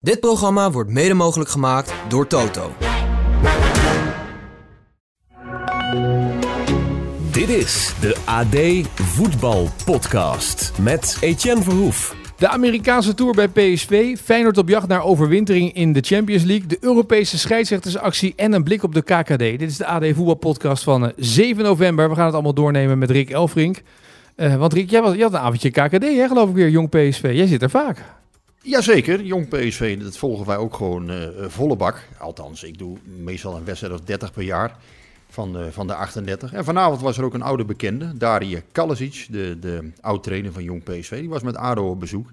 Dit programma wordt mede mogelijk gemaakt door Toto. Dit is de AD Voetbal Podcast met Etienne Verhoef. De Amerikaanse Tour bij PSV, Feyenoord op jacht naar overwintering in de Champions League, de Europese scheidsrechtersactie en een blik op de KKD. Dit is de AD Voetbal Podcast van 7 eh, november. We gaan het allemaal doornemen met Rick Elfrink. Uh, want Rick, jij, was, je had een avondje KKD, hè, geloof ik weer, jong PSV. Jij zit er vaak. Jazeker, jong PSV, dat volgen wij ook gewoon uh, volle bak. Althans, ik doe meestal een wedstrijd of 30 per jaar van de, van de 38. En vanavond was er ook een oude bekende, Darie Kalasic, de, de oud-trainer van jong PSV. Die was met ADO op bezoek.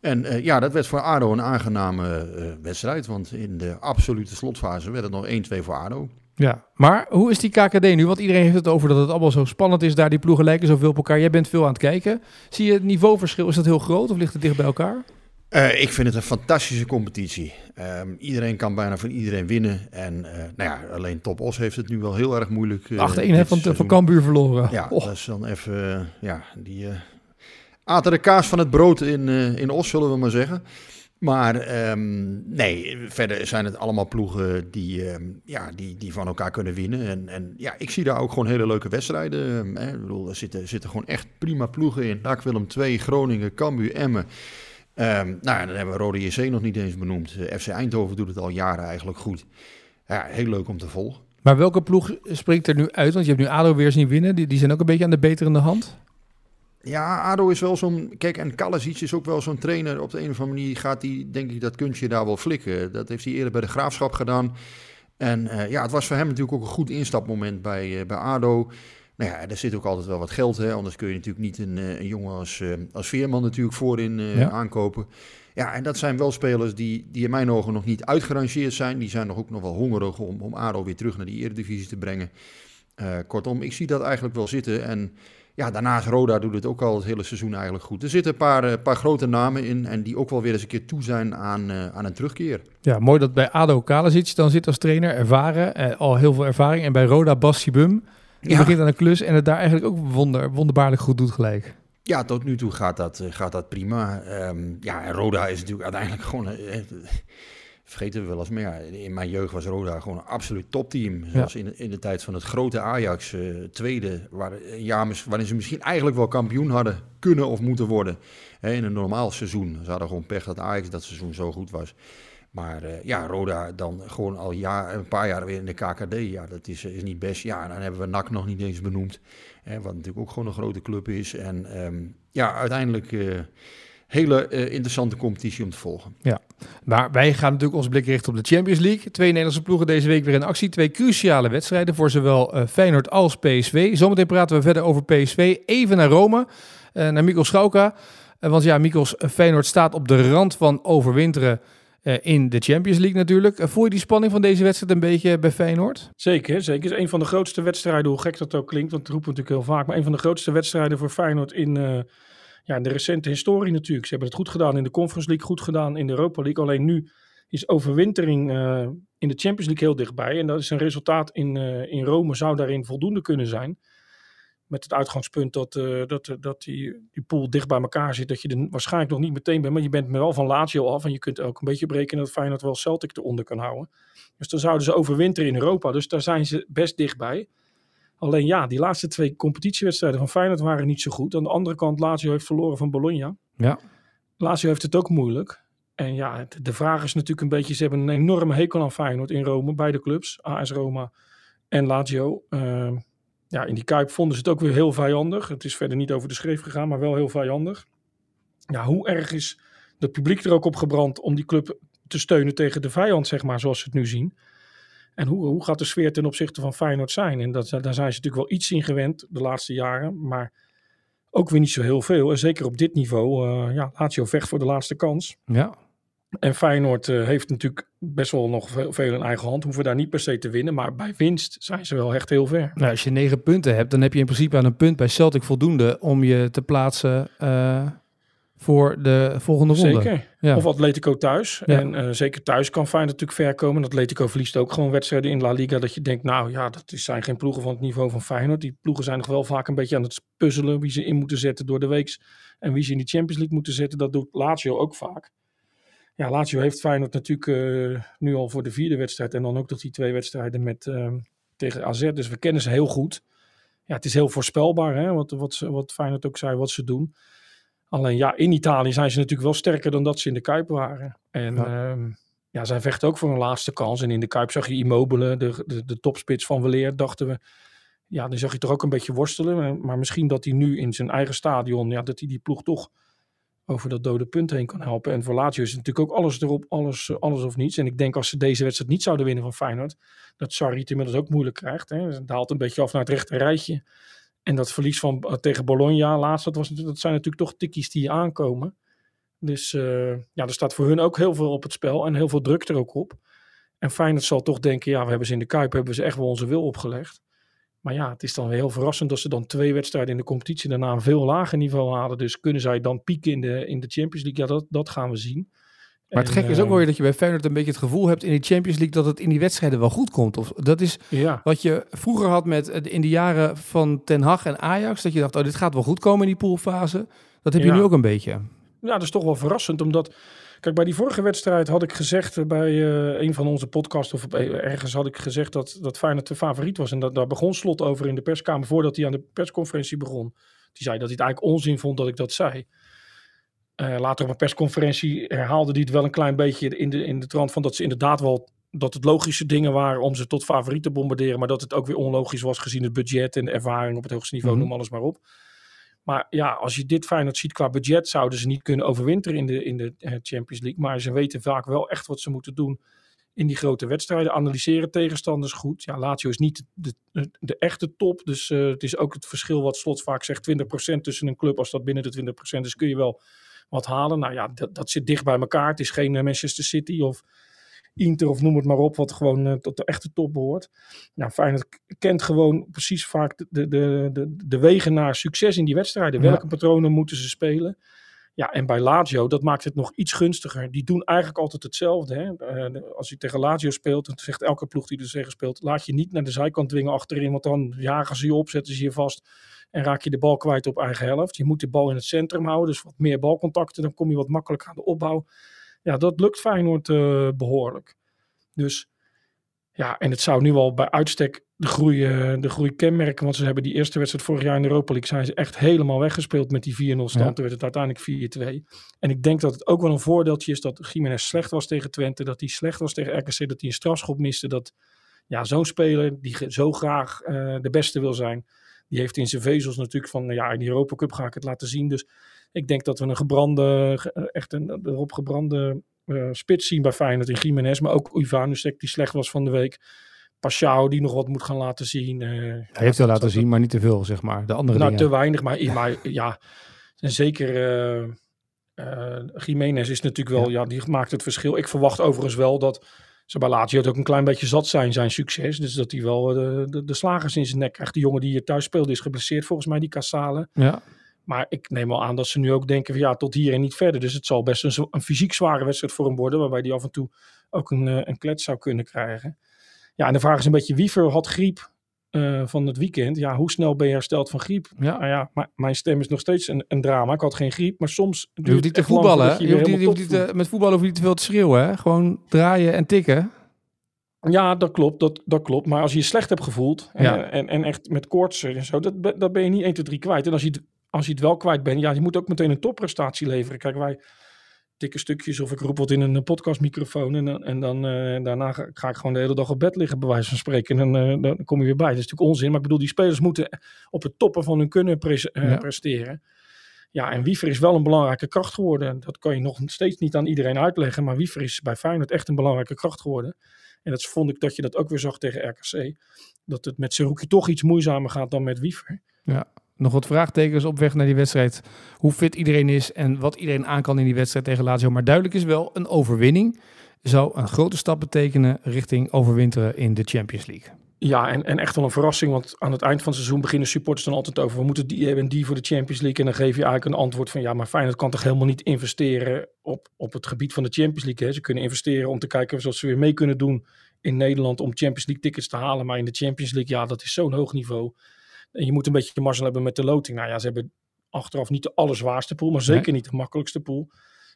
En ja, dat werd voor ADO een aangename wedstrijd, want in de absolute slotfase werd het nog 1-2 voor ADO. Ja, maar hoe is die KKD nu? Want iedereen heeft het over dat het allemaal zo spannend is daar. Die ploegen lijken zoveel op elkaar. Jij bent veel aan het kijken. Zie je het niveauverschil? Is dat heel groot of ligt het dicht bij elkaar? Uh, ik vind het een fantastische competitie. Um, iedereen kan bijna van iedereen winnen. En uh, nou ja, alleen Top Os heeft het nu wel heel erg moeilijk. Uh, 8-1 van, van Cambuur verloren. Ja, oh. dat is dan even... ja, die aten de kaas van het brood in, in Os, zullen we maar zeggen. Maar um, nee, verder zijn het allemaal ploegen die, um, ja, die, die van elkaar kunnen winnen. En, en ja, ik zie daar ook gewoon hele leuke wedstrijden. Hè. Ik bedoel, er zitten, zitten gewoon echt prima ploegen in. NAC Willem 2, Groningen, Cambuur, Emmen. Um, nou, dan hebben we Rode JC nog niet eens benoemd. Uh, FC Eindhoven doet het al jaren eigenlijk goed. Ja, heel leuk om te volgen. Maar welke ploeg springt er nu uit? Want je hebt nu ADO weer zien winnen. Die, die zijn ook een beetje aan de beterende hand. Ja, ADO is wel zo'n... Kijk, en Kalasic is ook wel zo'n trainer. Op de een of andere manier gaat hij, denk ik, dat kunstje daar wel flikken. Dat heeft hij eerder bij de Graafschap gedaan. En uh, ja, het was voor hem natuurlijk ook een goed instapmoment bij, uh, bij ADO. Nou ja, er zit ook altijd wel wat geld, hè? anders kun je natuurlijk niet een, een jongen als, uh, als Veerman natuurlijk voorin uh, ja. aankopen. Ja, en dat zijn wel spelers die, die in mijn ogen nog niet uitgerangeerd zijn. Die zijn nog ook nog wel hongerig om, om ADO weer terug naar die eredivisie te brengen. Uh, kortom, ik zie dat eigenlijk wel zitten. En ja, daarnaast Roda doet het ook al het hele seizoen eigenlijk goed. Er zitten een paar, paar grote namen in en die ook wel weer eens een keer toe zijn aan, aan een terugkeer. Ja, mooi dat bij ADO Kalasic dan zit als trainer, ervaren, al heel veel ervaring. En bij Roda Bassi Bum. Je ja. begint aan een klus en het daar eigenlijk ook wonder, wonderbaarlijk goed doet gelijk. Ja, tot nu toe gaat dat, gaat dat prima. Um, ja, en Roda is natuurlijk uiteindelijk gewoon... Uh, vergeten we wel eens meer. In mijn jeugd was Roda gewoon een absoluut topteam. Zoals ja. in, in de tijd van het grote Ajax, uh, tweede, waar, jaar waarin ze misschien eigenlijk wel kampioen hadden kunnen of moeten worden. Hè, in een normaal seizoen. Ze hadden gewoon pech dat Ajax dat seizoen zo goed was. Maar uh, ja, Roda dan gewoon al jaar, een paar jaar weer in de KKD. Ja, dat is, is niet best. Ja, dan hebben we NAC nog niet eens benoemd. Hè, wat natuurlijk ook gewoon een grote club is. En um, ja, uiteindelijk uh, hele uh, interessante competitie om te volgen. Ja, maar wij gaan natuurlijk onze blik richten op de Champions League. Twee Nederlandse ploegen deze week weer in actie. Twee cruciale wedstrijden voor zowel Feyenoord als PSV. Zometeen praten we verder over PSV. Even naar Rome, naar Mikkel Schauka. want ja, Mikkels Feyenoord staat op de rand van overwinteren in de Champions League natuurlijk. Uh, voel je die spanning van deze wedstrijd een beetje bij Feyenoord? Zeker, zeker. Het is een van de grootste wedstrijden, hoe gek dat ook klinkt, want dat roepen we natuurlijk heel vaak, maar een van de grootste wedstrijden voor Feyenoord in, uh, ja, in de recente historie natuurlijk. Ze hebben het goed gedaan in de Conference League, goed gedaan in de Europa League. Alleen nu is overwintering in de Champions League heel dichtbij. En dat is een resultaat in, in Rome, zou daarin voldoende kunnen zijn met het uitgangspunt dat, uh, dat, dat die, die pool dicht bij elkaar zit, dat je er waarschijnlijk nog niet meteen bent, maar je bent wel van Lazio af en je kunt ook een beetje berekenen dat Feyenoord wel Celtic eronder kan houden. Dus dan zouden ze overwinteren in Europa, dus daar zijn ze best dichtbij. Alleen ja, die laatste twee competitiewedstrijden van Feyenoord waren niet zo goed. Aan de andere kant, Lazio heeft verloren van Bologna. Ja. Lazio heeft het ook moeilijk. En ja, de vraag is natuurlijk een beetje, ze hebben een enorme hekel aan Feyenoord in Rome, beide clubs, AS Roma en Lazio. Uh, ja, in die Kuip vonden ze het ook weer heel vijandig. Het is verder niet over de schreef gegaan, maar wel heel vijandig. Ja, hoe erg is het publiek er ook op gebrand om die club te steunen tegen de vijand, zeg maar, zoals ze het nu zien. En hoe, hoe gaat de sfeer ten opzichte van Feyenoord zijn? En dat, daar zijn ze natuurlijk wel iets in gewend de laatste jaren, maar ook weer niet zo heel veel. En zeker op dit niveau, uh, ja, Lazio vecht voor de laatste kans. Ja. En Feyenoord uh, heeft natuurlijk best wel nog veel, veel, in eigen hand. Hoeven daar niet per se te winnen. Maar bij winst zijn ze wel echt heel ver. Nou, als je negen punten hebt, dan heb je in principe aan een punt bij Celtic voldoende om je te plaatsen uh, voor de volgende ronde. Zeker. Ja. Of Atletico thuis. Ja. En uh, zeker thuis kan Feyenoord natuurlijk ver komen. Atletico verliest ook gewoon wedstrijden in La Liga. Dat je denkt, nou ja, dat zijn geen ploegen van het niveau van Feyenoord. Die ploegen zijn nog wel vaak een beetje aan het puzzelen. Wie ze in moeten zetten door de weeks. En wie ze in de Champions League moeten zetten. Dat doet Lazio ook vaak. Ja, Lazio heeft Feyenoord natuurlijk uh, nu al voor de vierde wedstrijd. En dan ook nog die twee wedstrijden met, uh, tegen AZ. Dus we kennen ze heel goed. Ja, het is heel voorspelbaar, hè, wat, wat, wat Feyenoord ook zei, wat ze doen. Alleen ja, in Italië zijn ze natuurlijk wel sterker dan dat ze in de Kuip waren. En ja, um, ja zij vechten ook voor een laatste kans. En in de Kuip zag je Immobile, de, de, de topspits van Weleer, dachten we... Ja, dan zag je toch ook een beetje worstelen. Maar misschien dat hij nu in zijn eigen stadion, ja, dat hij die ploeg toch over dat dode punt heen kan helpen. En voor Lazio is natuurlijk ook alles erop, alles, eh, alles of niets. En ik denk als ze deze wedstrijd niet zouden winnen van Feyenoord, dat Sarri het inmiddels ook moeilijk krijgt. Hè. Het daalt een beetje af naar het rechte rijtje. En dat verlies van, eh, tegen Bologna laatst, dat, was, dat zijn natuurlijk toch tikkies die aankomen. Dus uh, ja, er staat voor hun ook heel veel op het spel en heel veel druk er ook op. En Feyenoord zal toch denken, ja, we hebben ze in de Kuip, hebben ze echt wel onze wil opgelegd. Maar ja, het is dan weer heel verrassend dat ze dan twee wedstrijden in de competitie daarna een veel lager niveau halen. Dus kunnen zij dan pieken in de, in de Champions League? Ja, dat, dat gaan we zien. Maar het gekke is ook eh, wel weer dat je bij Feyenoord een beetje het gevoel hebt in die Champions League dat het in die wedstrijden wel goed komt. Of dat is ja. wat je vroeger had met in de jaren van Ten Hag en Ajax. Dat je dacht, oh, dit gaat wel goed komen in die poolfase. Dat heb je nu ook een beetje. Ja, dat is toch wel verrassend, omdat Kijk, bij die vorige wedstrijd had ik gezegd eh, bij uh, een van onze podcasts of ergens had ik gezegd dat, dat Feyenoord de favoriet was. En dat, daar begon Slot over in de perskamer voordat hij aan de persconferentie begon. Die zei dat hij het eigenlijk onzin vond dat ik dat zei. Uh, later op een persconferentie herhaalde hij het wel een klein beetje in de, in de trant van dat ze inderdaad wel dat het logische dingen waren om ze tot favoriet te bombarderen, maar dat het ook weer onlogisch was gezien het budget en de ervaring op het hoogste niveau, mm noem alles maar op. Maar ja, als je dit Feyenoord ziet qua budget, zouden ze niet kunnen overwinteren in de, in de eh, Champions League. Maar ze weten vaak wel echt wat ze moeten doen in die grote wedstrijden. Analyseren tegenstanders goed. Ja, Lazio is niet de, de, echte top. Dus uh, het is ook het verschil wat Slot vaak zegt. 20% tussen een club. Als dat binnen de 20% is, kun je wel wat halen. Nou ja, dat, dat zit dicht bij elkaar. Het is geen eh, Manchester City of Inter of noem het maar op, wat gewoon uh, tot de echte top behoort. Nou, Feyenoord kent gewoon precies vaak de, de, de, de wegen naar succes in die wedstrijden. Welke patronen moeten ze spelen? Ja, en bij Lazio, dat maakt het nog iets gunstiger. Die doen eigenlijk altijd hetzelfde. Hè? Uh, als je tegen Lazio speelt, dan zegt elke ploeg die er tegen speelt, laat je niet naar de zijkant dwingen achterin, want dan jagen ze je op, zetten ze je vast en raak je de bal kwijt op eigen helft. Je moet de bal in het centrum houden, dus wat meer balcontacten, dan kom je wat makkelijker aan de opbouw ja, dat lukt Feyenoord uh, behoorlijk. Dus ja, en het zou nu al bij uitstek de groei, uh, de groei kenmerken. Want ze hebben die eerste wedstrijd vorig jaar in de Europa League zijn ze echt helemaal weggespeeld met die 4-0 stand. Ja. Toen werd het uiteindelijk 4-2. En ik denk dat het ook wel een voordeeltje is dat Jiménez slecht was tegen Twente. Dat hij slecht was tegen RKC. Dat hij een strafschop miste. Dat ja, zo'n speler die zo graag uh, de beste wil zijn. Die heeft in zijn vezels natuurlijk van ja, in de Europa Cup ga ik het laten zien. Dus ik denk dat we een gebrande, eh, echt een erop gebrande uh, spits zien bij Feyenoord in Jiménez. Maar ook Ivanusek die slecht was van de week. Pashao die nog wat moet gaan laten zien. Uh, Hij heeft wel laten zien, maar niet te veel, zeg maar. De andere nou, dingen. te weinig, maar, maar ja, en zeker uh, uh, Jiménez is natuurlijk wel, ja. ja. die maakt het verschil. Ik verwacht overigens wel dat ze bij Lazio het ook een klein beetje zat zijn, zijn succes. Dus dat hij wel de, de, de slagers in zijn nek krijgt. De jongen die hier thuis speelde is geblesseerd volgens mij, die Casale. Ja. Maar ik neem wel aan dat ze nu ook denken van ja, tot hier en niet verder. Dus het zal best een, een fysiek zware wedstrijd voor hem worden. Waarbij hij af en toe ook een, uh, een klets zou kunnen krijgen. Ja, en de vraag is een beetje wie voor had griep uh, van het weekend. Ja, hoe snel ben je hersteld van griep? Ja, nou ja maar mijn stem is nog steeds een, een, drama. Ik had geen griep, maar soms... Je hoeft niet te voetballen. Je, je hoeft niet, je hoeft niet te, met voetballen hoef je niet te veel te schreeuwen. Hè? Gewoon draaien en tikken. Ja, dat klopt, dat, dat klopt. Maar als je je slecht hebt gevoeld ja. en, en, en, echt met koorts en zo, dat, dat ben je niet 1, 2, 3 kwijt. En als je als je het wel kwijt bent, ja, je moet ook meteen een topprestatie leveren. Kijk, wij dikke stukjes of ik roep wat in een podcastmicrofoon en, en dan uh, daarna ga, ga, ik gewoon de hele dag op bed liggen, bij wijze van spreken. En dan, uh, dan kom je weer bij. Dat is natuurlijk onzin, maar ik bedoel, die spelers moeten op het toppen van hun kunnen uh, ja. presteren. Ja, en Wiever is wel een belangrijke kracht geworden. Dat kan je nog steeds niet aan iedereen uitleggen, maar Wiever is bij Feyenoord echt een belangrijke kracht geworden. En dat vond ik dat je dat ook weer zag tegen RKC. Dat het met Seruki toch iets moeizamer gaat dan met Wiever. Ja, nog wat vraagtekens op weg naar die wedstrijd. Hoe fit iedereen is en wat iedereen aan kan in die wedstrijd tegen Lazio. Maar duidelijk is wel, een overwinning zou een grote stap betekenen richting overwinteren in de Champions League. Ja, en, en echt wel een verrassing, want aan het eind van het seizoen beginnen supporters dan altijd over, we moeten die hebben en die voor de Champions League. En dan geef je eigenlijk een antwoord van, ja, maar Feyenoord kan toch helemaal niet investeren op, op het gebied van de Champions League. Hè? Ze kunnen investeren om te kijken of ze weer mee kunnen doen in Nederland om Champions League tickets te halen. Maar in de Champions League, ja, dat is zo'n hoog niveau. En je moet een beetje de mazzel hebben met de loting. Nou ja, ze hebben achteraf niet de allerzwaarste pool, maar zeker nee. niet de makkelijkste pool.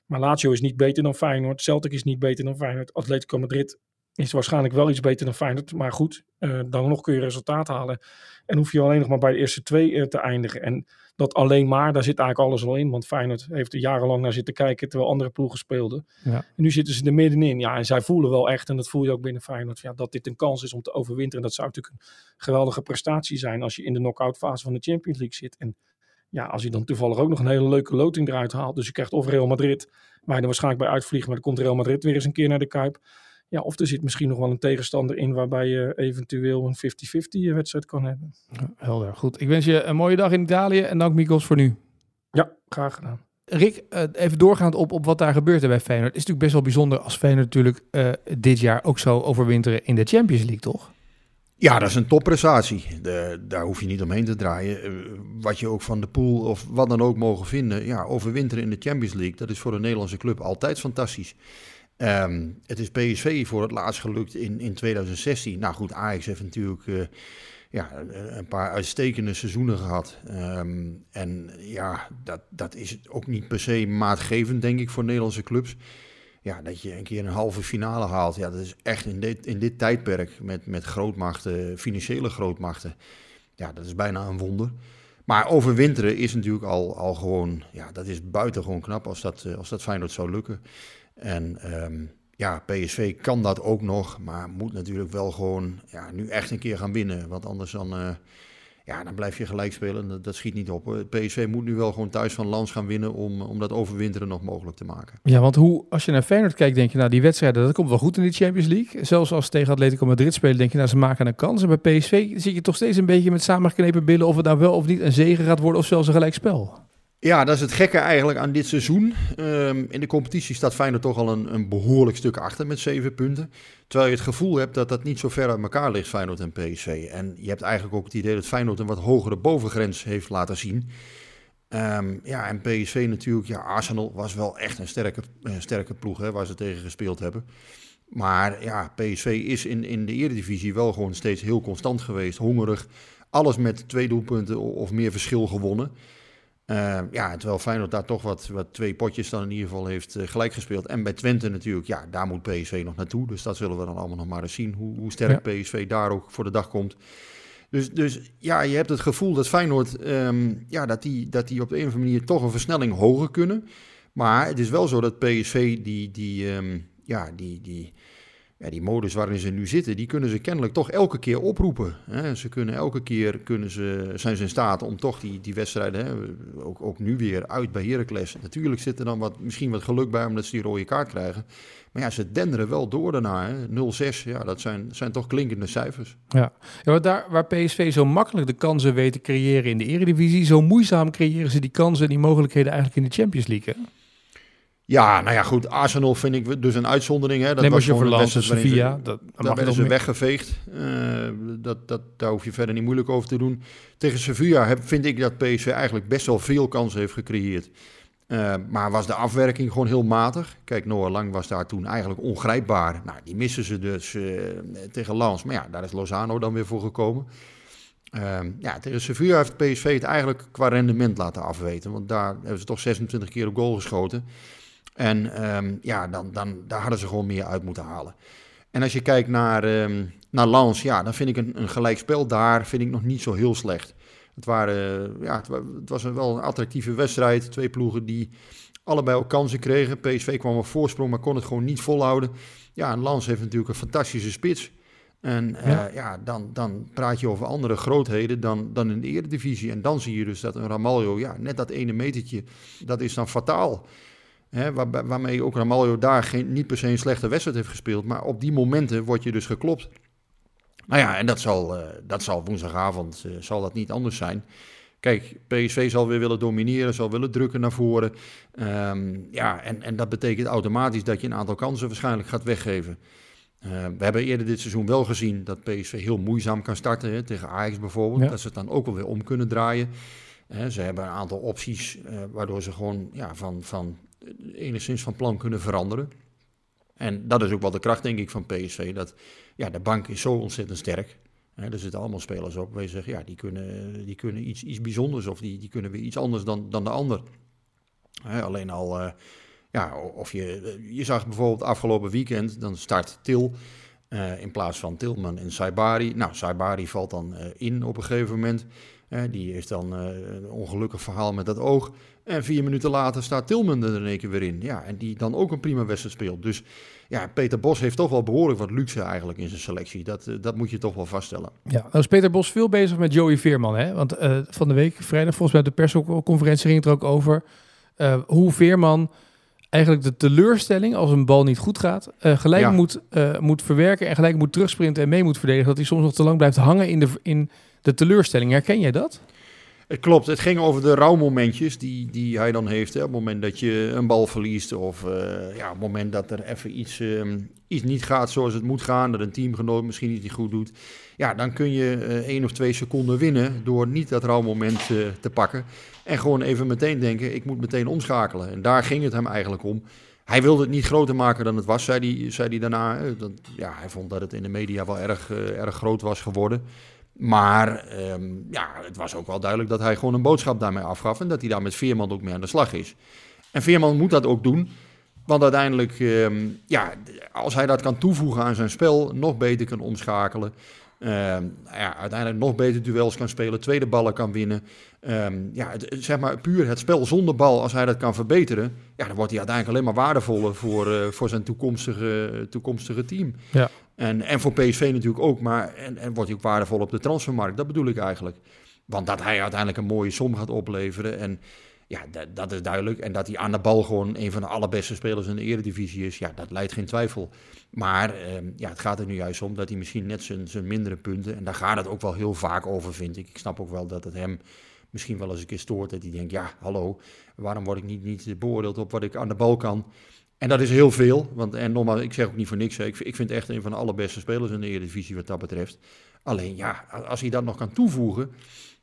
Maar Lazio is niet beter dan Feyenoord. Celtic is niet beter dan Feyenoord. Atletico Madrid is waarschijnlijk wel iets beter dan Feyenoord. Maar goed, uh, dan nog kun je resultaat halen. En hoef je alleen nog maar bij de eerste twee uh, te eindigen. En dat alleen maar, daar zit eigenlijk alles al in. Want Feyenoord heeft er jarenlang naar zitten kijken terwijl andere ploegen speelden. Ja. En nu zitten ze er middenin. Ja, en zij voelen wel echt, en dat voel je ook binnen Feyenoord, ja, dat dit een kans is om te overwinteren. Dat zou natuurlijk een geweldige prestatie zijn als je in de knock-out fase van de Champions League zit. En ja, als je dan toevallig ook nog een hele leuke loting eruit haalt. Dus je krijgt of Real Madrid, waar je er waarschijnlijk bij uitvliegt, maar dan komt Real Madrid weer eens een keer naar de Kuip. Ja, of er zit misschien nog wel een tegenstander in waarbij je eventueel een 50-50 wedstrijd kan hebben. Ja, helder, goed. Ik wens je een mooie dag in Italië en dank Mikos voor nu. Ja, graag gedaan. Rick, uh, even doorgaand op, op wat daar gebeurt bij Feyenoord. Het is natuurlijk best wel bijzonder als Feyenoord natuurlijk uh, dit jaar ook zo overwinteren in de Champions League, toch? Ja, dat is een topprestatie. De, daar hoef je niet omheen te draaien. Uh, wat je ook van de pool of wat dan ook mogen vinden. Ja, overwinteren in de Champions League, dat is voor een Nederlandse club altijd fantastisch. Um, het is PSV voor het laatst gelukt in, in 2016. Nou goed, Ajax heeft natuurlijk uh, ja, een paar uitstekende seizoenen gehad. Um, en ja, dat, dat is ook niet per se maatgevend, denk ik, voor Nederlandse clubs. Ja, dat je een keer een halve finale haalt, ja, dat is echt in dit, in dit tijdperk met, met grootmachten, financiële grootmachten. Ja, dat is bijna een wonder. Maar overwinteren is natuurlijk al, al gewoon, ja, dat is buitengewoon knap als dat, als dat Feyenoord zou lukken. En um, ja, PSV kan dat ook nog, maar moet natuurlijk wel gewoon ja, nu echt een keer gaan winnen. Want anders dan, uh, ja, dan blijf je gelijk spelen. Dat, dat schiet niet op. PSV moet nu wel gewoon thuis van Lans gaan winnen om, om dat overwinteren nog mogelijk te maken. Ja, want hoe, als je naar Feyenoord kijkt, denk je, nou die wedstrijden, dat komt wel goed in de Champions League. Zelfs als tegen Atletico Madrid spelen, denk je, nou ze maken een kans. En bij PSV zit je toch steeds een beetje met samengeknepen billen of het nou wel of niet een zegen gaat worden of zelfs een gelijkspel. Ja, dat is het gekke eigenlijk aan dit seizoen. Um, in de competitie staat Feyenoord toch al een, een, behoorlijk stuk achter met zeven punten. Terwijl je het gevoel hebt dat dat niet zo ver uit elkaar ligt, Feyenoord en PSV. En je hebt eigenlijk ook het idee dat Feyenoord een wat hogere bovengrens heeft laten zien. Um, ja, en PSV natuurlijk, ja, Arsenal was wel echt een sterke, een sterke ploeg hè, waar ze tegen gespeeld hebben. Maar ja, PSV is in, in de Eredivisie wel gewoon steeds heel constant geweest. Hongerig, alles met twee doelpunten of meer verschil gewonnen. Uh, ja, terwijl Feyenoord daar toch wat, wat twee potjes dan in ieder geval heeft uh, gelijk gespeeld. En bij Twente natuurlijk, ja, daar moet PSV nog naartoe. Dus dat zullen we dan allemaal nog maar eens zien, hoe, hoe sterk ja. PSV daar ook voor de dag komt. Dus, dus ja, je hebt het gevoel dat Feyenoord, um, ja, dat die, dat die op de een of andere manier toch een versnelling hoger kunnen. Maar het is wel zo dat PSV die, die, um, ja, die, die, ja, die modus waarin ze nu zitten, die kunnen ze kennelijk toch elke keer oproepen. Hè. Ze kunnen elke keer kunnen ze, zijn ze in staat om toch die, die wedstrijden, ook, ook nu weer uit bij Heracles. Natuurlijk zit er dan wat, misschien wat geluk bij omdat ze die rode kaart krijgen. Maar ja, ze denderen wel door daarna. 0-6, ja, dat zijn, zijn toch klinkende cijfers. Ja, ja daar, waar PSV zo makkelijk de kansen weet te creëren in de Eredivisie, zo moeizaam creëren ze die kansen en die mogelijkheden eigenlijk in de Champions League. Ja, nou ja, goed. Arsenal vind ik dus een uitzondering. Hè. Dat was je voor Sevilla. Ze, dat, daar werden ze weggeveegd. Uh, dat, dat, daar hoef je verder niet moeilijk over te doen. Tegen Sevilla heb, vind ik dat PSV eigenlijk best wel veel kansen heeft gecreëerd. Uh, maar was de afwerking gewoon heel matig. Kijk, Noah Lang was daar toen eigenlijk ongrijpbaar. Nou, die missen ze dus uh, tegen Lans. Maar ja, daar is Lozano dan weer voor gekomen. ja, tegen Sevilla heeft PSV het eigenlijk qua rendement laten afweten. Want daar hebben ze toch 26 keer op goal geschoten. En um, ja, dan, dan, daar hadden ze gewoon meer uit moeten halen. En als je kijkt naar, um, naar Lans, ja, dan vind ik een, een gelijkspel daar vind ik nog niet zo heel slecht. Het, waren, ja, het, het was een, wel een attractieve wedstrijd. Twee ploegen die allebei ook kansen kregen. PSV kwam op voorsprong, maar kon het gewoon niet volhouden. Ja, en Lans heeft natuurlijk een fantastische spits. En ja. Uh, ja, dan, dan praat je over andere grootheden dan, dan in de Eredivisie. En dan zie je dus dat een Ramaljo, ja, net dat ene metertje, dat is dan fataal. Hè, waar, waarmee ook Ramaljo daar geen, niet per se een slechte wedstrijd heeft gespeeld. Maar op die momenten word je dus geklopt. Nou ja, en dat zal, uh, dat zal woensdagavond uh, zal dat niet anders zijn. Kijk, PSV zal weer willen domineren, zal willen drukken naar voren. Um, ja, en, en dat betekent automatisch dat je een aantal kansen waarschijnlijk gaat weggeven. Uh, we hebben eerder dit seizoen wel gezien dat PSV heel moeizaam kan starten. Hè, tegen Ajax bijvoorbeeld. Ja. Dat ze het dan ook wel weer om kunnen draaien. ze hebben een aantal opties waardoor ze gewoon ja, van, van enigszins van plan kunnen veranderen. En dat is ook wel de kracht, denk ik, van PSV. Dat ja, de bank is zo ontzettend sterk. Hè, er zitten allemaal spelers op je zegt, ja, die kunnen, die kunnen iets, iets bijzonders of die, die kunnen weer iets anders dan, dan de ander. Hè, alleen al, uh, ja, of je, je zag bijvoorbeeld afgelopen weekend, dan start Til uh, in plaats van Tilman en Saibari. Nou, Saibari valt dan in op een gegeven moment. Die heeft dan een ongelukkig verhaal met dat oog. En vier minuten later staat Tilman er in één keer weer in. Ja, en die dan ook een prima wedstrijd speelt. Dus ja, Peter Bos heeft toch wel behoorlijk wat luxe eigenlijk in zijn selectie. Dat, dat moet je toch wel vaststellen. Ja, nou is Peter Bos veel bezig met Joey Veerman. Hè? Want van de week, vrijdag volgens mij de persconferentie ging het er ook over... hoe Veerman eigenlijk de teleurstelling als een bal niet goed gaat, uh, gelijk moet, moet verwerken en gelijk moet terugsprinten en mee moet verdedigen. Dat hij soms nog te lang blijft hangen in de, in de teleurstelling. Herken jij dat? Het klopt, het ging over de rouwmomentjes die, die hij dan heeft. Hè. Op het moment dat je een bal verliest of uh, ja, op het moment dat er even iets, um, iets niet gaat zoals het moet gaan, dat een teamgenoot misschien niet goed doet. Ja, dan kun je uh, één of twee seconden winnen door niet dat rouwmoment uh, te pakken. En gewoon even meteen denken, ik moet meteen omschakelen. En daar ging het hem eigenlijk om. Hij wilde het niet groter maken dan het was, zei hij, zei hij daarna. Dat, ja, hij vond dat het in de media wel erg, erg groot was geworden. Maar um, ja, het was ook wel duidelijk dat hij gewoon een boodschap daarmee afgaf. En dat hij daar met Veerman ook mee aan de slag is. En Veerman moet dat ook doen. Want uiteindelijk, um, ja, als hij dat kan toevoegen aan zijn spel, nog beter kan omschakelen. Um, ja, uiteindelijk nog beter duels kan spelen, tweede ballen kan winnen. Ja, zeg maar puur het spel zonder bal, als hij dat kan verbeteren, ja, dan wordt hij uiteindelijk alleen maar waardevoller voor, uh, voor zijn toekomstige, toekomstige team. Ja. En, en voor PSV natuurlijk ook, maar en, en wordt hij ook waardevol op de transfermarkt. Dat bedoel ik eigenlijk. Want dat hij uiteindelijk een mooie som gaat opleveren. En ja, dat, is duidelijk. En dat hij aan de bal gewoon een van de allerbeste spelers in de eredivisie is, ja, dat leidt geen twijfel. Maar eh, ja, het gaat er nu juist om dat hij misschien net zijn, zijn mindere punten, en daar gaat het ook wel heel vaak over, vind ik. Ik snap ook wel dat het hem misschien wel eens een keer stoort, dat hij denkt, ja, hallo, waarom word ik niet, niet beoordeeld op wat ik aan de bal kan? En dat is heel veel. Want, en nogmaals, ik zeg ook niet voor niks. Ik, ik vind echt een van de allerbeste spelers in de Eredivisie wat dat betreft. Alleen ja, als hij dat nog kan toevoegen.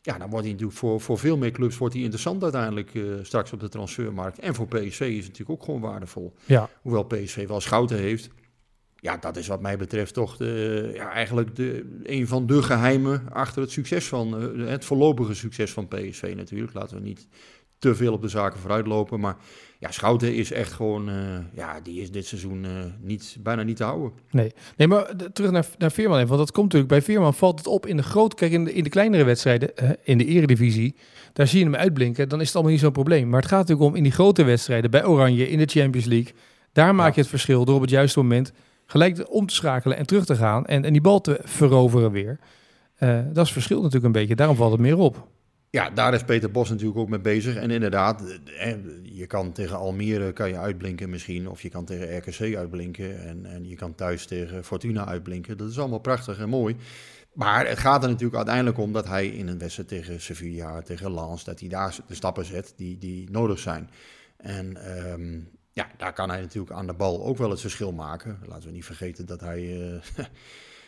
Ja, dan wordt hij natuurlijk voor, voor veel meer clubs wordt hij interessant uiteindelijk uh, straks op de transfermarkt. En voor PSV is het natuurlijk ook gewoon waardevol. Ja. Hoewel PSV wel schouten heeft. Ja, dat is wat mij betreft toch de, ja, eigenlijk de, een van de geheimen achter het succes van, uh, het voorlopige succes van PSV natuurlijk. Laten we niet te veel op de zaken vooruitlopen. Maar ja, Schouten is echt gewoon, uh, ja, die is dit seizoen uh, niet, bijna niet te houden. Nee, nee maar de, terug naar, naar Veerman even, want dat komt natuurlijk, bij Veerman valt het op in de grote, kijk in de, in de kleinere wedstrijden, uh, in de eredivisie, daar zie je hem uitblinken, dan is het allemaal niet zo'n probleem. Maar het gaat natuurlijk om in die grote wedstrijden, bij Oranje, in de Champions League, daar maak je het verschil door op het juiste moment gelijk om te schakelen en terug te gaan en, en die bal te veroveren weer. dat is het verschil natuurlijk een beetje, daarom valt het meer op. Ja, daar is Peter Bos natuurlijk ook mee bezig. En inderdaad, je kan tegen Almere kan je uitblinken misschien. Of je kan tegen RKC uitblinken. En, en je kan thuis tegen Fortuna uitblinken. Dat is allemaal prachtig en mooi. Maar het gaat er natuurlijk uiteindelijk om dat hij in een wedstrijd tegen Sevilla, tegen Lens, dat hij daar de stappen zet die, die nodig zijn. En um, ja, daar kan hij natuurlijk aan de bal ook wel het verschil maken. Laten we niet vergeten dat hij... Uh,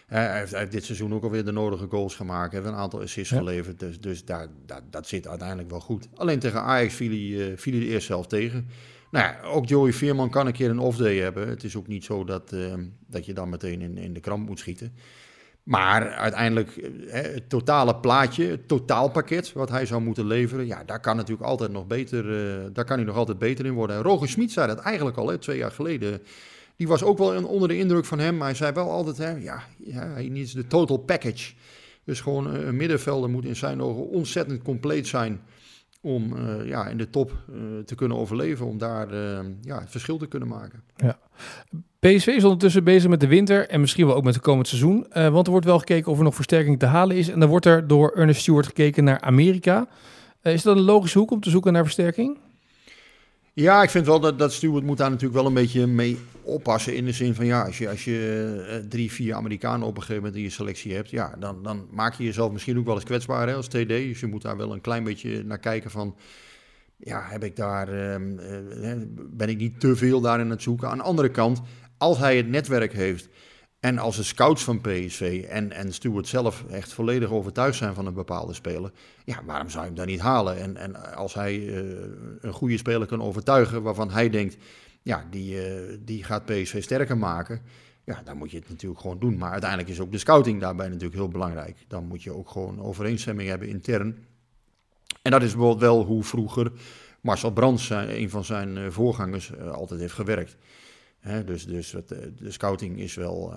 hij heeft, hij heeft, dit seizoen ook alweer de nodige goals gemaakt. Heeft een aantal assists ja. geleverd. Dus, dus daar, daar, dat zit uiteindelijk wel goed. Alleen tegen Ajax viel hij, uh, viel hij de eerste helft tegen. Nou ja, ook Joey Veerman kan een keer een off-day hebben. Het is ook niet zo dat, uh, dat je dan meteen in, in de kramp moet schieten. Maar uiteindelijk, hè, het totale plaatje, het totaalpakket wat hij zou moeten leveren, ja, daar kan natuurlijk altijd nog beter, daar kan hij nog altijd beter in worden. En Roger Smit zei dat eigenlijk al, hè, twee jaar geleden die was ook wel onder de indruk van hem. Maar hij zei wel altijd, hè, ja, hij needs de total package. Dus gewoon een middenvelder moet in zijn ogen ontzettend compleet zijn om uh, ja, in de top uh, te kunnen overleven, om daar uh, ja, het verschil te kunnen maken. Ja. PSV is ondertussen bezig met de winter en misschien wel ook met het komend seizoen. want er wordt wel gekeken of er nog versterking te halen is. En dan wordt er door Ernest Stewart gekeken naar Amerika. is dat een logische hoek om te zoeken naar versterking? Ja, ik vind wel dat, dat Stewart moet daar natuurlijk wel een beetje mee oppassen. In de zin van ja, als je, als je drie, vier Amerikanen op een gegeven moment in je selectie hebt, ja, dan, dan maak je jezelf misschien ook wel eens kwetsbaar hè, als TD. Dus je moet daar wel een klein beetje naar kijken van. Ja, heb ik daar, uh, ben ik niet te veel daarin aan het zoeken? Aan de andere kant, als hij het netwerk heeft en als de scouts van PSV en, en Stuart zelf echt volledig overtuigd zijn van een bepaalde speler, ja, waarom zou je hem dan niet halen? En, en als hij uh, een goede speler kan overtuigen waarvan hij denkt, ja, die, uh, die gaat PSV sterker maken, ja, dan moet je het natuurlijk gewoon doen. Maar uiteindelijk is ook de scouting daarbij natuurlijk heel belangrijk. Dan moet je ook gewoon overeenstemming hebben intern. En dat is bijvoorbeeld wel hoe vroeger Marcel Brands, een van zijn voorgangers, altijd heeft gewerkt. Dus dus het, de scouting is wel,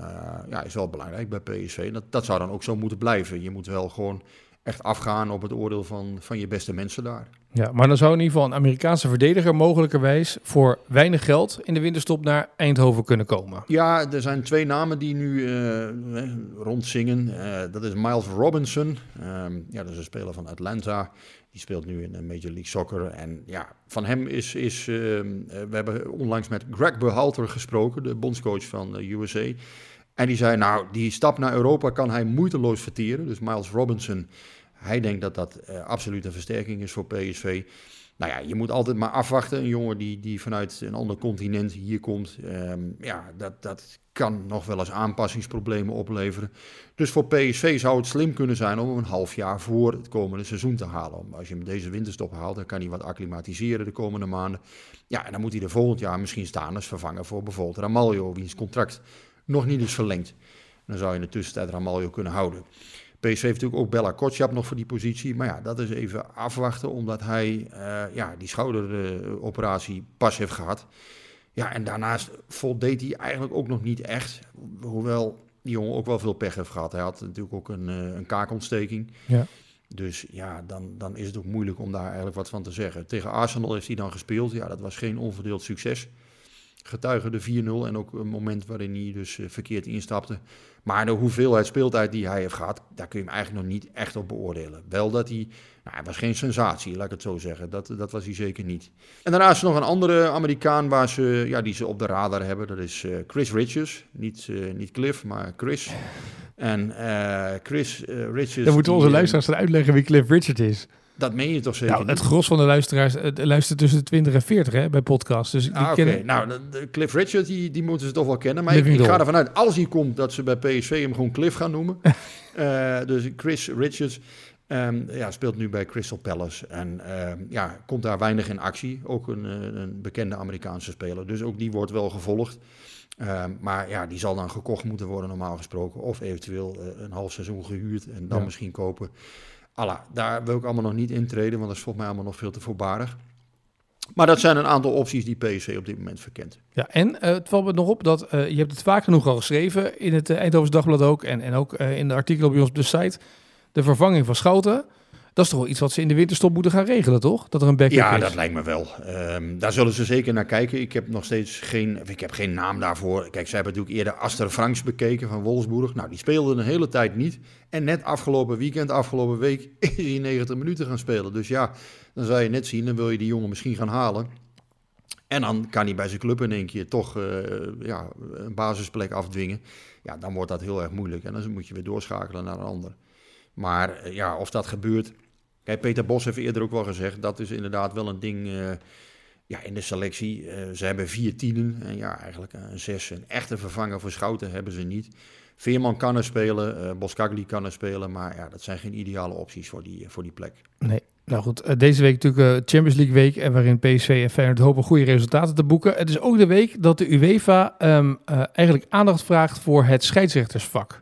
ja, is wel belangrijk bij PSV. Dat, dat zou dan ook zo moeten blijven. Je moet wel gewoon echt afgaan op het oordeel van, van je beste mensen daar. Ja, maar dan zou in ieder geval een Amerikaanse verdediger mogelijkerwijs voor weinig geld in de winterstop naar Eindhoven kunnen komen. Ja, er zijn twee namen die nu uh, rondzingen. Uh, dat is Miles Robinson. Ehm, ja, dat is een speler van Atlanta. Die speelt nu in Major League Soccer. En ja, van hem is. is ehm, we hebben onlangs met Greg Berhalter gesproken, de bondscoach van de USA. En die zei, nou, die stap naar Europa kan hij moeiteloos verteren. Dus Miles Robinson, hij denkt dat dat absoluut een versterking is voor PSV. Nou ja, je moet altijd maar afwachten. Een jongen die, die vanuit een ander continent hier komt, ehm, ja, dat, dat kan nog wel eens aanpassingsproblemen opleveren. Dus voor PSV zou het slim kunnen zijn om een half jaar voor het komende seizoen te halen. Als je hem deze winterstop haalt, dan kan hij wat acclimatiseren de komende maanden. Ja, en dan moet hij er volgend jaar misschien staan als vervanger voor bijvoorbeeld Ramaljo, wiens contract nog niet is verlengd. Dan zou je in de tussentijd Ramaljo kunnen houden. PSV heeft natuurlijk ook Bella Kotschap nog voor die positie. Maar ja, dat is even afwachten, omdat hij uh, ja, die schouderoperatie pas heeft gehad. Ja, en daarnaast voldeed hij eigenlijk ook nog niet echt. Hoewel die jongen ook wel veel pech heeft gehad. Hij had natuurlijk ook een, uh, een kaakontsteking. Ja. Dus ja, dan, dan is het ook moeilijk om daar eigenlijk wat van te zeggen. Tegen Arsenal heeft hij dan gespeeld. Ja, dat was geen onverdeeld succes getuige de 4-0 en ook een moment waarin hij dus eh, verkeerd instapte. Maar de hoeveelheid speeltijd die hij heeft gehad, daar kun je hem eigenlijk nog niet echt op beoordelen. Wel dat hij, nou, hij was geen sensatie, laat ik het zo zeggen. Dat, dat was hij zeker niet. En daarnaast nog een andere Amerikaan waar ze, ja, die ze op de radar hebben. Dat is uh, Chris Richards. Niet, uh, niet Cliff, maar Chris. En uh, Chris Richards... Dan moeten onze luisteraars uitleggen wie Cliff Richard is. Dat meen je toch zeker? Nou, het gros van de luisteraars luistert tussen de 20 en 40 hè, bij podcasts. Dus die ah, kennen... Nou, de, Cliff Richard, die, die moeten ze toch wel kennen. Maar ik, ik, ga ervan uit, als hij komt, dat ze bij PSV hem gewoon Cliff gaan noemen. uh, dus Chris Richards um, ja, speelt nu bij Crystal Palace. En uh, ja, komt daar weinig in actie. Ook een, eh, een bekende Amerikaanse speler. Dus ook die wordt wel gevolgd. Uh, maar ja, die zal dan gekocht moeten worden normaal gesproken. Of eventueel uh, een half seizoen gehuurd en dan ja. misschien kopen. Allah, daar wil ik allemaal nog niet intreden, want dat is volgens mij allemaal nog veel te voorbarig. Maar dat zijn een aantal opties die PSV op dit moment verkent. Ja, en uh, het valt me nog op dat uh, je hebt het vaak genoeg al geschreven in het uh, Dagblad ook en, en ook in de artikelen bij ons op de site. De vervanging van Schouten. Dat is toch wel iets wat ze in de winterstop moeten gaan regelen, toch? Dat er een backup ja, is. Ja, dat lijkt me wel. Um, daar zullen ze zeker naar kijken. Ik heb nog steeds geen, ik heb geen naam daarvoor. Kijk, zij hebben natuurlijk eerder Aster Franks bekeken van Wolfsburg. Nou, die speelde een hele tijd niet. En net afgelopen weekend, afgelopen week, is hij 90 minuten gaan spelen. Dus ja, dan zou je net zien, dan wil je die jongen misschien gaan halen. En dan kan hij bij zijn club in één keer toch uh, ja, een basisplek afdwingen. Ja, dan wordt dat heel erg moeilijk. En dan moet je weer doorschakelen naar een ander. Maar uh, ja, of dat gebeurt, Kijk, Peter Bos heeft eerder ook wel gezegd, dat is inderdaad wel een ding uh, ja, in de selectie. Uh, ze hebben vier tienen en ja, eigenlijk een zes. Een echte vervanger voor Schouten hebben ze niet. Veerman kan er spelen, uh, Boskagli kan er spelen, maar ja, dat zijn geen ideale opties voor die, voor die plek. Nee. Nou goed, deze week natuurlijk Champions League week en waarin PSV en Feyenoord hopen goede resultaten te boeken. Het is ook de week dat de UEFA um, eigenlijk aandacht vraagt voor het scheidsrechtersvak.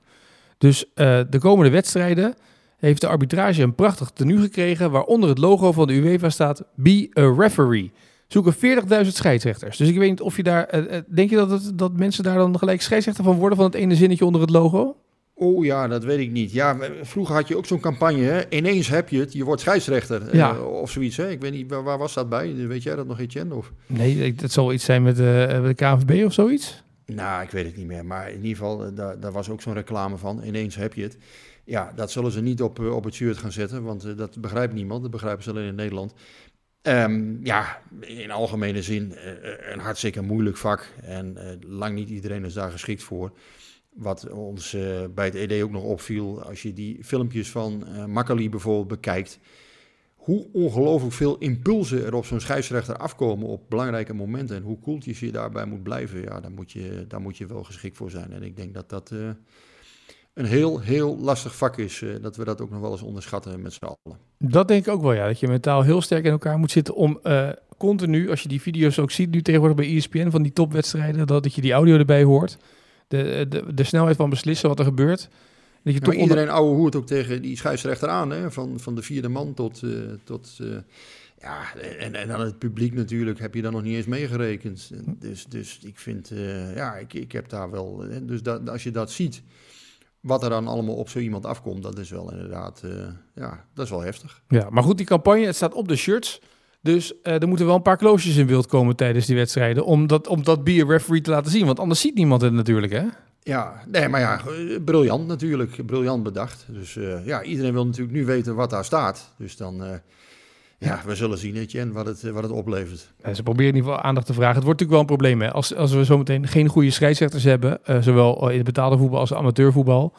Dus de komende wedstrijden heeft de arbitrage een prachtig tenue gekregen waaronder het logo van de UEFA staat Be a Referee. Zoeken 40.000 scheidsrechters. Dus ik weet niet of je daar. Uh, denk je dat, het, dat mensen daar dan gelijk scheidsrechter van worden van het ene zinnetje onder het logo? Oh ja, dat weet ik niet. Ja, vroeger had je ook zo'n campagne. Hè? Ineens heb je het, je wordt scheidsrechter. Ja. Uh, of zoiets. Hè? Ik weet niet, waar, waar, was dat bij? Weet jij dat nog, Etienne? Of? Nee, het zal iets zijn met uh, de KNVB of zoiets. Nou, ik weet het niet meer. Maar in ieder geval, daar, daar was ook zo'n reclame van. Ineens heb je het. Ja, dat zullen ze niet op, eh, op het shirt gaan zetten, want uh, dat begrijpt niemand. Dat begrijpen ze alleen in Nederland. Um, ja, in algemene zin uh, een hartstikke moeilijk vak. En lang niet iedereen is daar geschikt voor. Wat ons bij het ED ook nog opviel, als je die filmpjes van Makkeli bijvoorbeeld bekijkt. Hoe ongelooflijk veel impulsen er op zo'n scheidsrechter afkomen op belangrijke momenten. En hoe koeltjes je daarbij moet blijven. Ja, daar moet je, daar moet je wel geschikt voor zijn. En ik denk dat dat een heel, heel lastig vak is. Uh, dat we dat ook nog wel eens onderschatten met z'n allen. Dat denk ik ook wel, ja. Dat je mentaal heel sterk in elkaar moet zitten om uh, continu, als je die video's ook ziet nu tegenwoordig bij ESPN van die topwedstrijden, dat, dat je die audio erbij hoort. De, de snelheid van beslissen wat er gebeurt. Dat je toch iedereen onder... ouwe hoert ook tegen die scheidsrechter aan, hè? Van, van de vierde man tot... Uh, tot Ja, en, en dan het publiek natuurlijk heb je dan nog niet eens meegerekend. Dus, dus ik vind, uh, ja, ik, ik heb daar wel... Dus dat, als je dat ziet, wat er dan allemaal op zo iemand afkomt, dat is wel inderdaad, ja, dat is wel heftig. Ja, maar goed, die campagne, het staat op de shirts. Dus uh, er moeten wel een paar kloosjes in beeld komen tijdens die wedstrijden. Om dat, om dat bier referee te laten zien. Want anders ziet niemand het natuurlijk, hè? Ja, nee, maar ja, briljant natuurlijk. Briljant bedacht. Dus uh, ja, iedereen wil natuurlijk nu weten wat daar staat. Dus dan, uh, ja, we zullen zien, Etienne, wat het, wat het oplevert. Ja, ze proberen in ieder geval aandacht te vragen. Het wordt natuurlijk wel een probleem, hè. Als, als we zometeen geen goede scheidsrechters hebben, zowel in het betaalde voetbal als amateurvoetbal...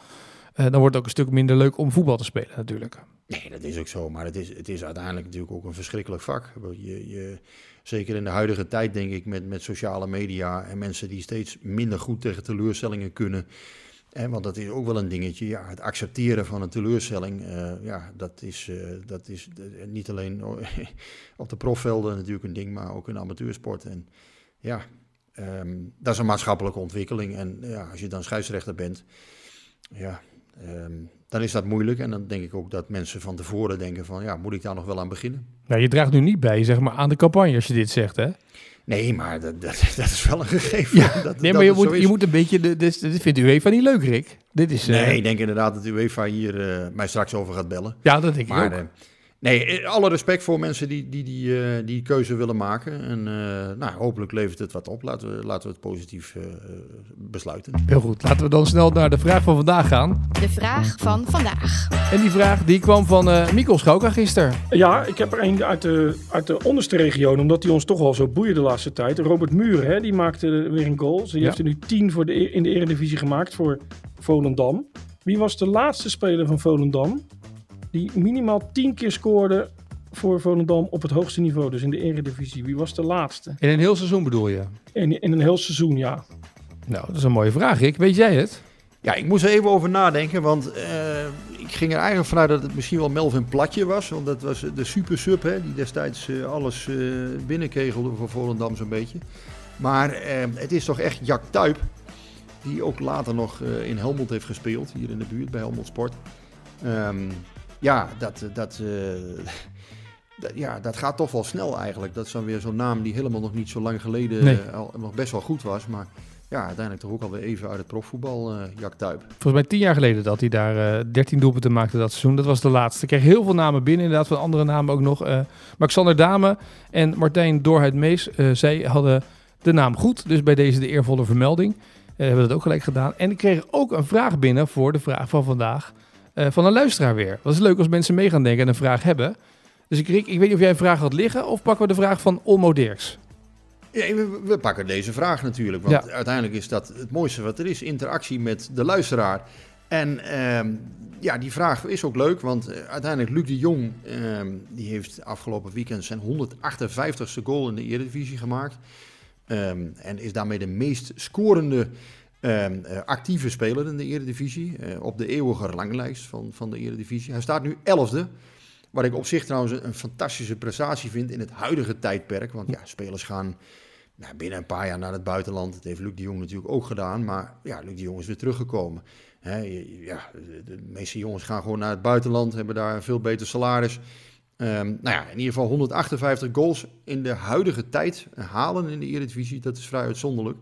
Dan wordt het ook een stuk minder leuk om voetbal te spelen natuurlijk. Nee, dat is ook zo. Maar het is, het is uiteindelijk natuurlijk ook een verschrikkelijk vak. Je, je, zeker in de huidige tijd, denk ik, met, met sociale media en mensen die steeds minder goed tegen teleurstellingen kunnen. En, want dat is ook wel een dingetje. Ja, het accepteren van een teleurstelling, uh, ja, dat is, uh, dat is niet alleen op de profvelden natuurlijk een ding, maar ook in amateursport. En ja, um, dat is een maatschappelijke ontwikkeling. En ja, als je dan scheidsrechter bent, ja, Um, dan is dat moeilijk. En dan denk ik ook dat mensen van tevoren denken van... ja, moet ik daar nog wel aan beginnen? Nou, je draagt nu niet bij, zeg maar, aan de campagne als je dit zegt, hè? Nee, maar dat, dat, dat is wel een gegeven. Ja, dat, nee, maar je moet, je moet een beetje... De, dit, dit vindt UEFA niet leuk, Rick. Dit is, nee, uh... ik denk inderdaad dat UEFA hier uh, mij straks over gaat bellen. Ja, dat denk maar, ik ook. Uh, Nee, alle respect voor mensen die die, die, uh, die keuze willen maken. En uh, nou, hopelijk levert het wat op. Laten we, laten we het positief uh, besluiten. Heel goed. Laten we dan snel naar de vraag van vandaag gaan. De vraag van vandaag. En die vraag die kwam van uh, Mikkel Schouka gisteren. Ja, ik heb er een uit de, uit de onderste regio, omdat hij ons toch al zo boeien de laatste tijd. Robert Muren, hè, die maakte weer een goal. Die ja. heeft er nu tien voor de, in de Eredivisie gemaakt voor Volendam. Wie was de laatste speler van Volendam die minimaal 10 keer scoorde voor Volendam op het hoogste niveau, dus in de Eredivisie. Wie was de laatste? In een heel seizoen bedoel je? In, in een heel seizoen, ja. Nou, dat is een mooie vraag, Rick. Weet jij het? Ja, ik moest er even over nadenken, want uh, ik ging er eigenlijk vanuit dat het misschien wel Melvin Platje was. Want dat was de super sub, hè, die destijds uh, alles uh, binnenkegelde voor Volendam zo'n beetje. Maar het is toch echt Jack Tuip, die ook later nog in Helmond heeft gespeeld, hier in de buurt bij Helmond Sport. Um, ja, dat, dat, uh, dat, ja, dat gaat toch wel snel eigenlijk. Dat is dan weer zo'n naam die helemaal nog niet zo lang geleden nee. uh, al, nog best wel goed was. Maar ja, uiteindelijk toch ook alweer even uit het profvoetbal, uh, Jack Tuip. Volgens mij tien jaar geleden dat hij daar 13 doelpunten maakte dat seizoen. Dat was de laatste. Ik kreeg heel veel namen binnen, inderdaad, van andere namen ook nog. Alexander Dame en Martijn Doorheid Mees, zij hadden de naam goed. Dus bij deze de eervolle vermelding. hebben we dat ook gelijk gedaan. En ik kreeg ook een vraag binnen voor de vraag van vandaag. Uh, van een luisteraar weer. Dat is leuk als mensen mee gaan denken en een vraag hebben. Dus ik, Rick, ik weet niet of jij een vraag had liggen of pakken we de vraag van Olmo Dirks? Ja, we, we, pakken deze vraag natuurlijk. Want ja. uiteindelijk is dat het mooiste wat er is: interactie met de luisteraar. En uh, ja, die vraag is ook leuk, want uh, uiteindelijk Luc de Jong, uh, die heeft afgelopen weekend zijn 158ste goal in de Eredivisie gemaakt. Um, en is daarmee de meest scorende actieve speler in de Eredivisie. Uh, op de eeuwige ranglijst van, van de Eredivisie. Hij staat nu 11e. Wat ik op zich trouwens een, fantastische prestatie vind in het huidige tijdperk. Want ja, spelers gaan nou, binnen een paar jaar naar het buitenland. Dat heeft Luc de Jong natuurlijk ook gedaan. Maar ja, Luc de Jong is weer teruggekomen. Ja, de, de, meeste jongens gaan gewoon naar het buitenland. Hebben daar een veel beter salaris. Um, nou ja, in ieder geval 158 goals in de huidige tijd halen in de Eredivisie. Dat is vrij uitzonderlijk.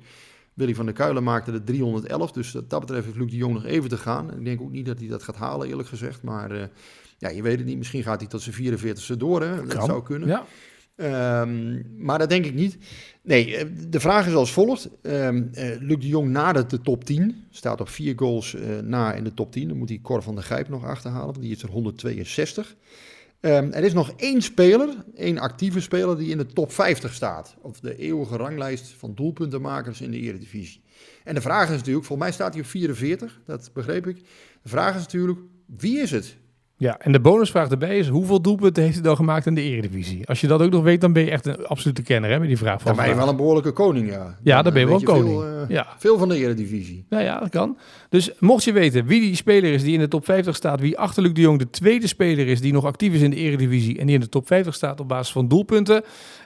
Willy van der Kuilen maakte de 311. Dus dat betreft heeft Luc de Jong nog even te gaan. Ik denk ook niet dat hij dat gaat halen, eerlijk gezegd. Maar uh, ja, je weet het niet. Misschien gaat hij tot zijn 44ste door. Hè? Dat zou kunnen. Ja. Um, maar dat denk ik niet. Nee, de vraag is als volgt. Um, uh, Luc de Jong nadert de top 10. Staat op vier goals uh, na in de top 10. Dan moet hij Cor van der Gijp nog achterhalen. Want die is er 162. Um, er is nog één speler, één actieve speler, die in de top 50 staat. Of de eeuwige ranglijst van doelpuntenmakers in de Eredivisie. En de vraag is natuurlijk, volgens mij staat hij op 44, dat begreep ik. De vraag is natuurlijk, wie is het? Ja, en de bonusvraag erbij is, hoeveel doelpunten heeft hij dan gemaakt in de Eredivisie? Als je dat ook nog weet, dan ben je echt een absolute kenner hè, met die vraag. Van dan ben je wel een behoorlijke koning, ja. Ja, dan, dan ben je wel koning. Veel, uh, ja. veel van de Eredivisie. Nou ja, dat kan. Dus mocht je weten wie die speler is die in de top 50 staat, wie achter Luc de Jong de tweede speler is die nog actief is in de Eredivisie en die in de top 50 staat op basis van doelpunten,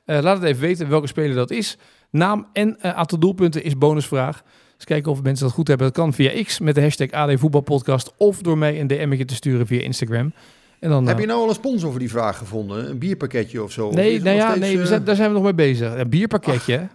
uh, laat het even weten welke speler dat is. Naam en uh, aantal doelpunten is bonusvraag. Eens kijken of mensen dat goed hebben. Dat kan via X met de hashtag AD Voetbalpodcast of door mij een DM'tje te sturen via Instagram. En dan, Heb eh, je nou al een sponsor voor die vraag gevonden? Een bierpakketje of zo? Nee, nou ja, steeds, nee we eh, zijn, daar zijn we nog mee bezig. Een bierpakketje.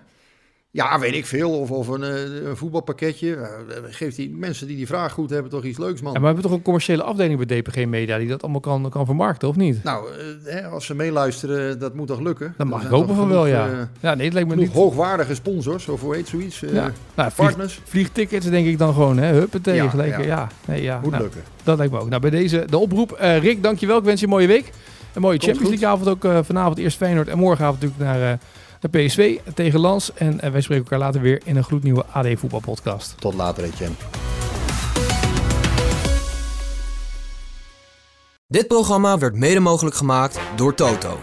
Ja, weet ik veel. Of, of een, eh, een voetbalpakketje. Eh, geeft die mensen die die vraag goed hebben toch iets leuks, man. Ja, maar we hebben toch een commerciële afdeling bij DPG Media die dat allemaal kan, kan vermarkten, of niet? Nou, eh, hè, als ze meeluisteren, dat moet toch lukken? Dat mag ik hopen van wel, ja. eh, ja, nee, het lijkt me niet... hoogwaardige sponsors, of hoe heet zoiets? eh, Ja. Nou, vlieg, partners. vliegtickets denk ik dan gewoon, hè? Huppatee, Ja, gelijk. Ja, ja. Nee, ja. Moet Nou, lukken. dat lijkt me ook. Nou, bij deze de oproep. Eh, Rick, dankjewel. Ik wens je een mooie week. Een mooie Komt Champions. League avond ook eh, vanavond eerst Feyenoord en morgenavond natuurlijk naar, eh, naar PSV tegen Lans. En eh, wij spreken elkaar later weer in een gloednieuwe AD Voetbal podcast. Tot later, Etienne. Dit programma werd mede mogelijk gemaakt door Toto.